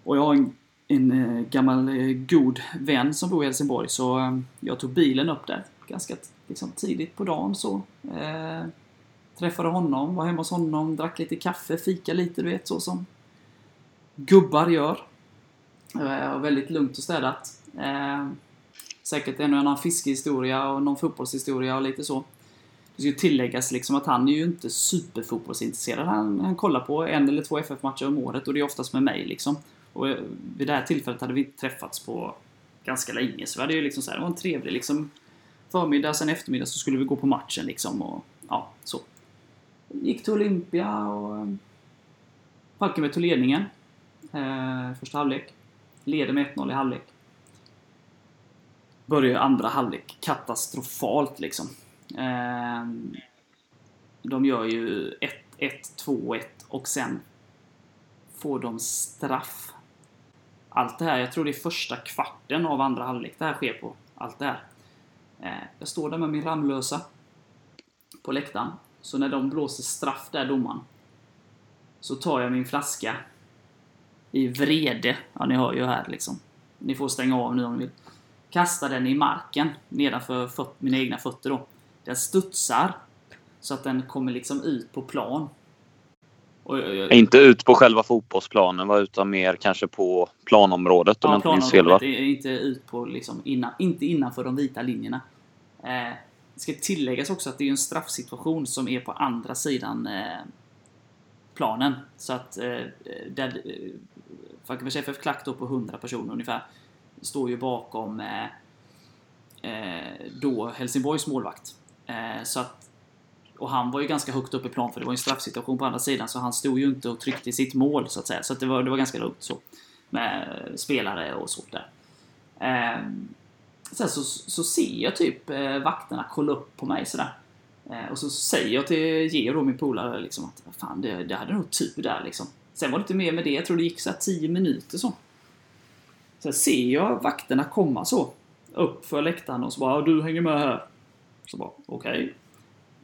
Och jag har en, en eh, gammal god vän som bor i Helsingborg så jag tog bilen upp där ganska liksom, tidigt på dagen så. Eh, träffade honom, var hemma hos honom, drack lite kaffe, fika lite, du vet så som gubbar gör. Eh, väldigt lugnt och städat. Eh, säkert en och annan fiskehistoria och någon fotbollshistoria och lite så. Det ska ju tilläggas liksom att han är ju inte superfotbollsintresserad. Han, han kollar på en eller två FF-matcher om året och det är oftast med mig liksom. Och vid det här tillfället hade vi inte träffats på ganska länge så vi hade ju liksom så här, det var en trevlig liksom förmiddag, sen eftermiddag så skulle vi gå på matchen liksom och ja, så. Gick till Olympia och eh, Falkenberg tog ledningen. Eh, första halvlek. Leder med 1-0 i halvlek. Börjar andra halvlek katastrofalt liksom. Ehm, de gör ju 1-1, 2-1 och sen får de straff. Allt det här, jag tror det är första kvarten av andra halvlek det här sker på. Allt det här. Ehm, jag står där med min Ramlösa på läktaren. Så när de blåser straff där, domaren, så tar jag min flaska i vrede. Ja, ni hör ju här liksom. Ni får stänga av nu om ni vill. Kastar den i marken nedanför föt mina egna fötter då. Den studsar så att den kommer liksom ut på plan. Och jag, jag, inte ut på själva fotbollsplanen va? utan mer kanske på planområdet om ja, jag inte minns fel? Inte ut på liksom innan, inte innanför de vita linjerna. Eh, det ska tilläggas också att det är en straffsituation som är på andra sidan eh, planen. Så att eh, där, eh, FF Klack då på 100 personer ungefär står ju bakom eh, eh, då Helsingborgs målvakt. Eh, så att, och han var ju ganska högt upp i plan för det var en straffsituation på andra sidan så han stod ju inte och tryckte i sitt mål så att säga. Så att det, var, det var ganska lugnt så. Med spelare och så där. Eh, sen så, så ser jag typ eh, vakterna kolla upp på mig sådär. Eh, och så säger jag till Georg, min polare, liksom att fan, det, det hade nog tur där liksom. Sen var det inte mer med det. Jag tror det gick så 10 minuter så. Sen ser jag vakterna komma så. Upp för läktaren och så bara du hänger med här. Så bara okej. Okay.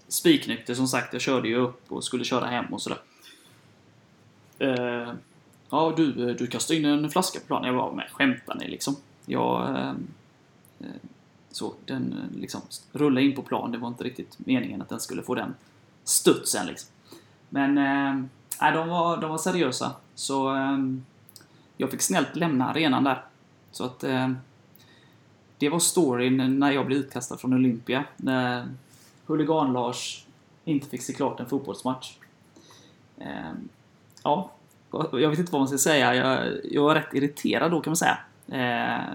Spiknykter som sagt. Jag körde ju upp och skulle köra hem och sådär. Uh, ja du, du kastade in en flaska på planen. Jag var med skämtar ni liksom? Jag... Uh, så den liksom rullade in på plan. Det var inte riktigt meningen att den skulle få den studsen liksom. Men eh, Nej, de var, de var seriösa. Så eh, jag fick snällt lämna arenan där. Så att eh, det var storyn när jag blev utkastad från Olympia. När Huligan-Lars inte fick se klart en fotbollsmatch. Eh, ja, jag vet inte vad man ska säga. Jag, jag var rätt irriterad då kan man säga. Eh,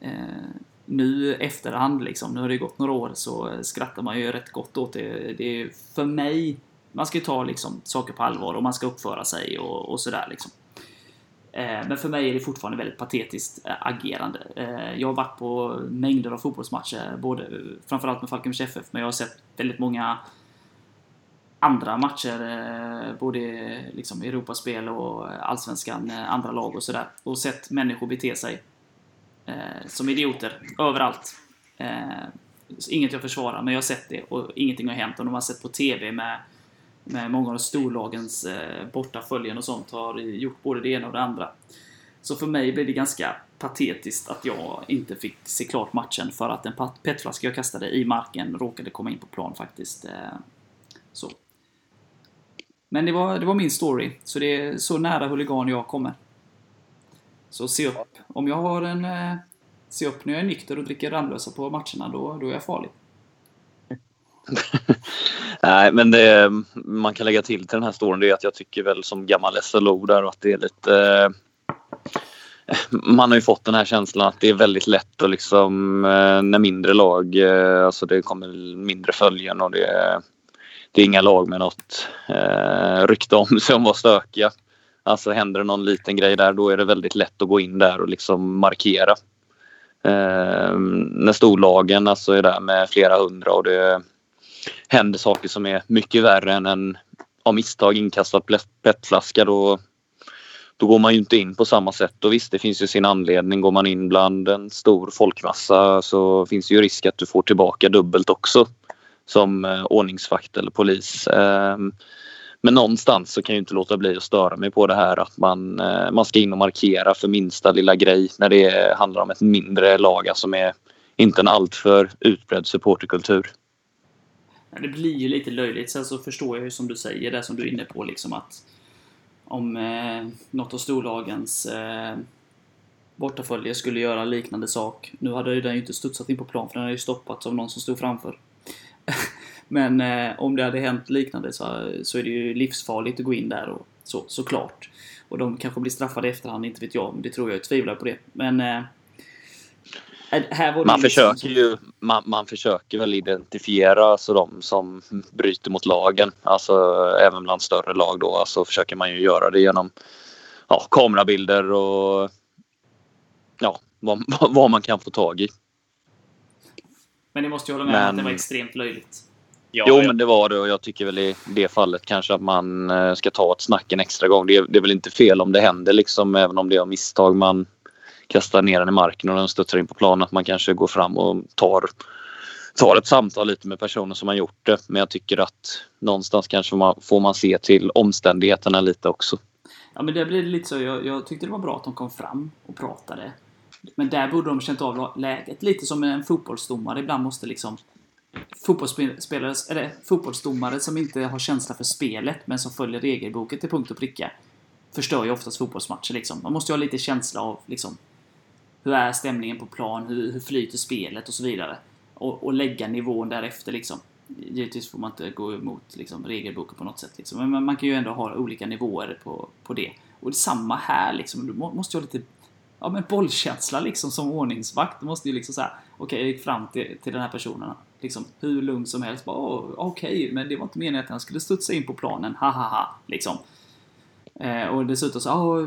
eh, nu efterhand liksom, nu har det gått några år, så skrattar man ju rätt gott åt det. Det är för mig man ska ju ta liksom, saker på allvar och man ska uppföra sig och, och sådär. Liksom. Eh, men för mig är det fortfarande väldigt patetiskt eh, agerande. Eh, jag har varit på mängder av fotbollsmatcher, både, framförallt med Falkenbergs FF, men jag har sett väldigt många andra matcher, både liksom Europaspel och Allsvenskan, andra lag och sådär. Och sett människor bete sig som idioter överallt. Inget jag försvarar, men jag har sett det och ingenting har hänt. Och de har sett på TV med med många av storlagens eh, bortaföljen och sånt har gjort både det ena och det andra. Så för mig blev det ganska patetiskt att jag inte fick se klart matchen för att en petflaska jag kastade i marken råkade komma in på plan faktiskt. Eh, så. Men det var, det var min story, så det är så nära huligan jag kommer. Så se upp. Om jag har en... Eh, se upp när jag är nykter och dricker Ramlösa på matcherna, då, då är jag farlig. Nej, men det man kan lägga till till den här storyn det är att jag tycker väl som gammal SLO där att det är lite... Eh, man har ju fått den här känslan att det är väldigt lätt att liksom eh, när mindre lag, eh, alltså det kommer mindre följen och det, det är inga lag med något eh, rykte om sig om att vara stökiga. Alltså händer det någon liten grej där då är det väldigt lätt att gå in där och liksom markera. Eh, när storlagen alltså är där med flera hundra och det händer saker som är mycket värre än en av misstag inkastad petflaska då, då går man ju inte in på samma sätt. Och visst, det finns ju sin anledning. Går man in bland en stor folkmassa så finns det ju risk att du får tillbaka dubbelt också som eh, ordningsvakt eller polis. Eh, men någonstans så kan jag inte låta bli att störa mig på det här att man, eh, man ska in och markera för minsta lilla grej när det handlar om ett mindre lag, alltså är inte en alltför utbredd supporterkultur. Det blir ju lite löjligt. Sen så förstår jag ju som du säger, det som du är inne på liksom att om eh, något av storlagens eh, bortafölje skulle göra liknande sak. Nu hade den ju inte studsat in på plan för den hade ju stoppats av någon som stod framför. Men eh, om det hade hänt liknande så, så är det ju livsfarligt att gå in där och så, såklart. Och de kanske blir straffade i efterhand, inte vet jag. Men det tror jag, jag tvivlar på det. Men eh, man, försöker liksom... ju, man, man, försöker väl identifiera alltså de som bryter mot lagen. Alltså även bland större lag då. Alltså försöker man ju göra det genom ja, kamerabilder och ja, vad, vad man kan få tag i. Men ni måste ju hålla med men... om att det var extremt löjligt. Ja, jo, ja. men det var det och jag tycker väl i det fallet kanske att man eh, ska ta ett snack en extra gång. Det är, det är väl inte fel om det händer liksom, även om det är av misstag man kastar ner den i marken och den studsar in på planen. Att man kanske går fram och tar, tar ett samtal lite med personen som har gjort det. Men jag tycker att någonstans kanske man, får man se till omständigheterna lite också. Ja, men det blir lite så. Jag, jag tyckte det var bra att de kom fram och pratade. Men där borde de känt av läget. Lite som en fotbollsdomare ibland måste liksom fotbollsspelare, eller fotbollsdomare som inte har känsla för spelet men som följer regelboken till punkt och pricka förstör ju oftast fotbollsmatcher liksom. Man måste ju ha lite känsla av liksom hur är stämningen på plan, hur, hur flyter spelet och så vidare. Och, och lägga nivån därefter liksom. Givetvis får man inte gå emot liksom, regelboken på något sätt. Liksom. Men man, man, kan ju ändå ha olika nivåer på, på det. Och det samma här liksom. Du måste ju ha lite ja, men bollkänsla liksom som ordningsvakt. Du måste ju liksom säga okej, okay, jag gick fram till, till den här personen. Liksom hur lugn som helst. Okej, okay, men det var inte meningen att han skulle studsa in på planen. Ha ha ha. Liksom. Eh, och dessutom så, ah,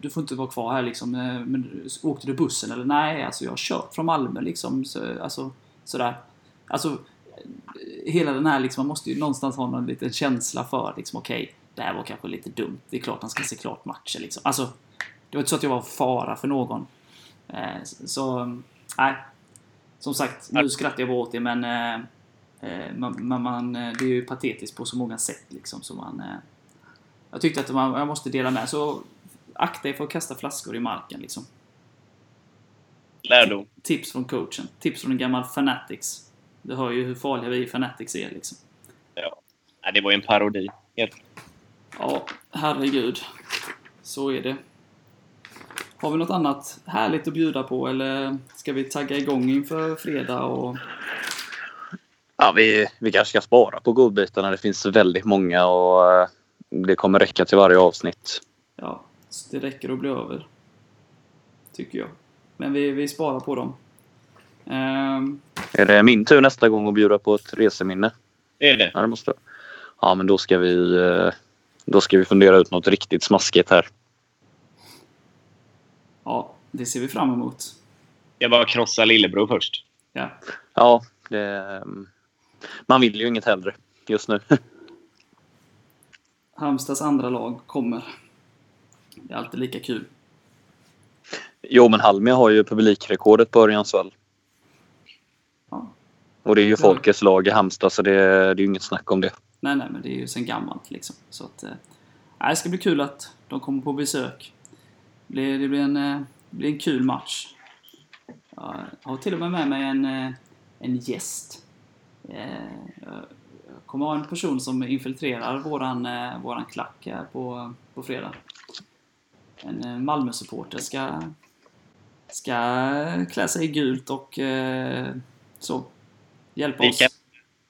du får inte vara kvar här liksom. Eh, men åkte du bussen eller? Nej, alltså jag har kört från Malmö liksom. Så, alltså, sådär. Alltså, eh, hela den här liksom, man måste ju någonstans ha någon liten känsla för liksom, okej, okay, det här var kanske lite dumt. Det är klart han ska se klart matchen liksom. Alltså, det var inte så att jag var fara för någon. Eh, så, nej. Som sagt, nu skrattar jag bara åt det men eh, eh man, man, det är ju patetiskt på så många sätt liksom. Så man, jag tyckte att man, jag måste dela med. Så akta er för att kasta flaskor i marken liksom. Lärdom. Tips från coachen. Tips från en gammal Fanatics. Du hör ju hur farliga vi Fanatics är liksom. Ja. Det var ju en parodi. Helt. Ja, herregud. Så är det. Har vi något annat härligt att bjuda på eller ska vi tagga igång inför fredag och... Ja, vi, vi kanske ska spara på godbitarna. Det finns väldigt många och eh, det kommer räcka till varje avsnitt. Ja, det räcker att bli över. Tycker jag. Men vi, vi sparar på dem. Um... Är det min tur nästa gång att bjuda på ett reseminne? Är det. Ja, det måste Ja, men då ska vi, eh, då ska vi fundera ut något riktigt smaskigt här. Ja, det ser vi fram emot. Jag bara krossa lillebror först. Ja. Ja, det, man vill ju inget hellre just nu. Halmstads andra lag kommer. Det är alltid lika kul. Jo, men Halmia har ju publikrekordet på Örjansvall. Ja. Och det är ju folkets lag i Halmstad så det, det är ju inget snack om det. Nej, nej, men det är ju sen gammalt liksom. Så att, eh, det ska bli kul att de kommer på besök. Det blir, det blir, en, eh, det blir en kul match. Jag har till och med med mig en, eh, en gäst. Eh, kommer ha en person som infiltrerar våran, eh, våran klack här på, på fredag. En eh, Malmö-supporter ska, ska klä sig i gult och eh, så. Hjälpa vi kan, oss.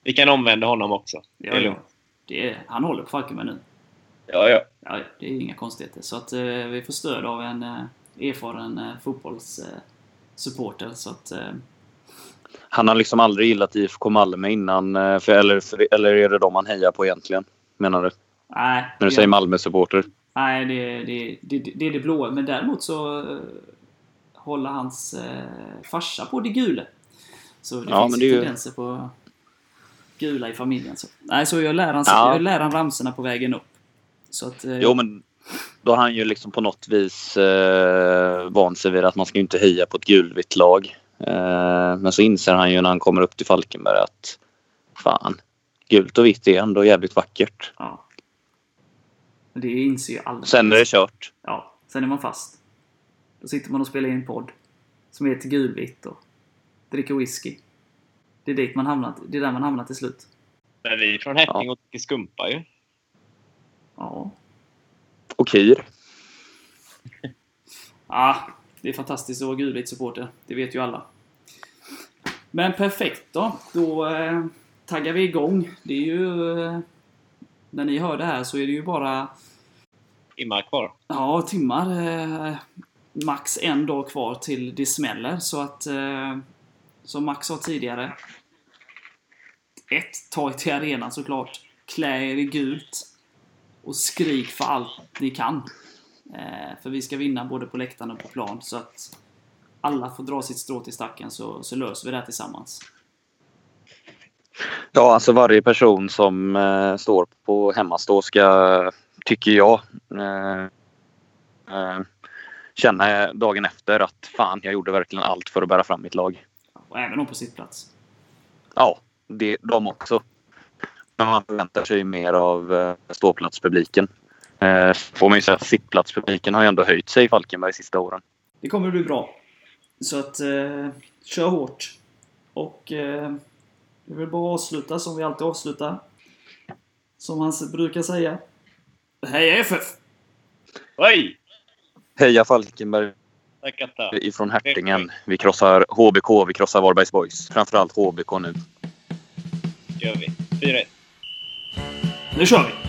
Vi kan omvända honom också. Ja, ja. Det är, han håller på Falkenberg nu. Ja, ja. ja, det är inga konstigheter. Så att eh, vi får stöd av en eh, erfaren eh, fotbollssupporter. så att han har liksom aldrig gillat IFK Malmö innan. Eh, för, eller, för, eller är det de han hejar på egentligen? Menar du? Nej. När du säger Malmö-supporter? Nej, det, det, det, det är det blåa. Men däremot så uh, håller hans uh, farsa på det gula. Så det ja, finns det tendenser ju... på gula i familjen. Så. Nej, så jag lär han, ja. jag lär han ramsorna på vägen upp. Så att, uh, jo, men då har han ju liksom på något vis eh, vant sig vid att man ska inte heja på ett gulvitt lag. Eh, men så inser han ju när han kommer upp till Falkenberg att fan, gult och vitt är ändå jävligt vackert. Ja. Det inser ju alla. Sen är det kört. Ja, sen är man fast. Då sitter man och spelar in en podd som heter Gulvitt och dricker whisky. Det är, dit man hamnat, det är där man hamnar till slut. Men vi är från Hätting och dricker skumpa ju. Ja. Och Kyr. Ja, det är fantastiskt att vara gulvitt supporter. Det vet ju alla. Men perfekt då. Då eh, taggar vi igång. Det är ju... Eh, när ni hör det här så är det ju bara Timmar kvar. Ja, timmar. Eh, max en dag kvar till det smäller. Så att, eh, som Max sa tidigare. Ett, ta er till arenan såklart. Klä er i gult. Och skrik för allt ni kan. Eh, för vi ska vinna både på läktaren och på plan. Så att alla får dra sitt strå till stacken så, så löser vi det här tillsammans. Ja, alltså varje person som eh, står på hemmastå ska, tycker jag, eh, eh, känna dagen efter att fan, jag gjorde verkligen allt för att bära fram mitt lag. Och även de på sitt plats. Ja, det, de också. Men man förväntar sig mer av eh, ståplatspubliken. Eh, får man ju säga, sittplatspubliken har ju ändå höjt sig i Falkenberg de sista åren. Det kommer bli bra. Så att, eh, kör hårt. Och eh, vi vill bara avsluta som vi alltid avslutar. Som han brukar säga. Heja FF! Oj! Heja Falkenberg ifrån Hertingen. Vi krossar HBK, vi krossar Varbergs Boys. Framförallt HBK nu. gör vi. 4-1. Nu kör vi!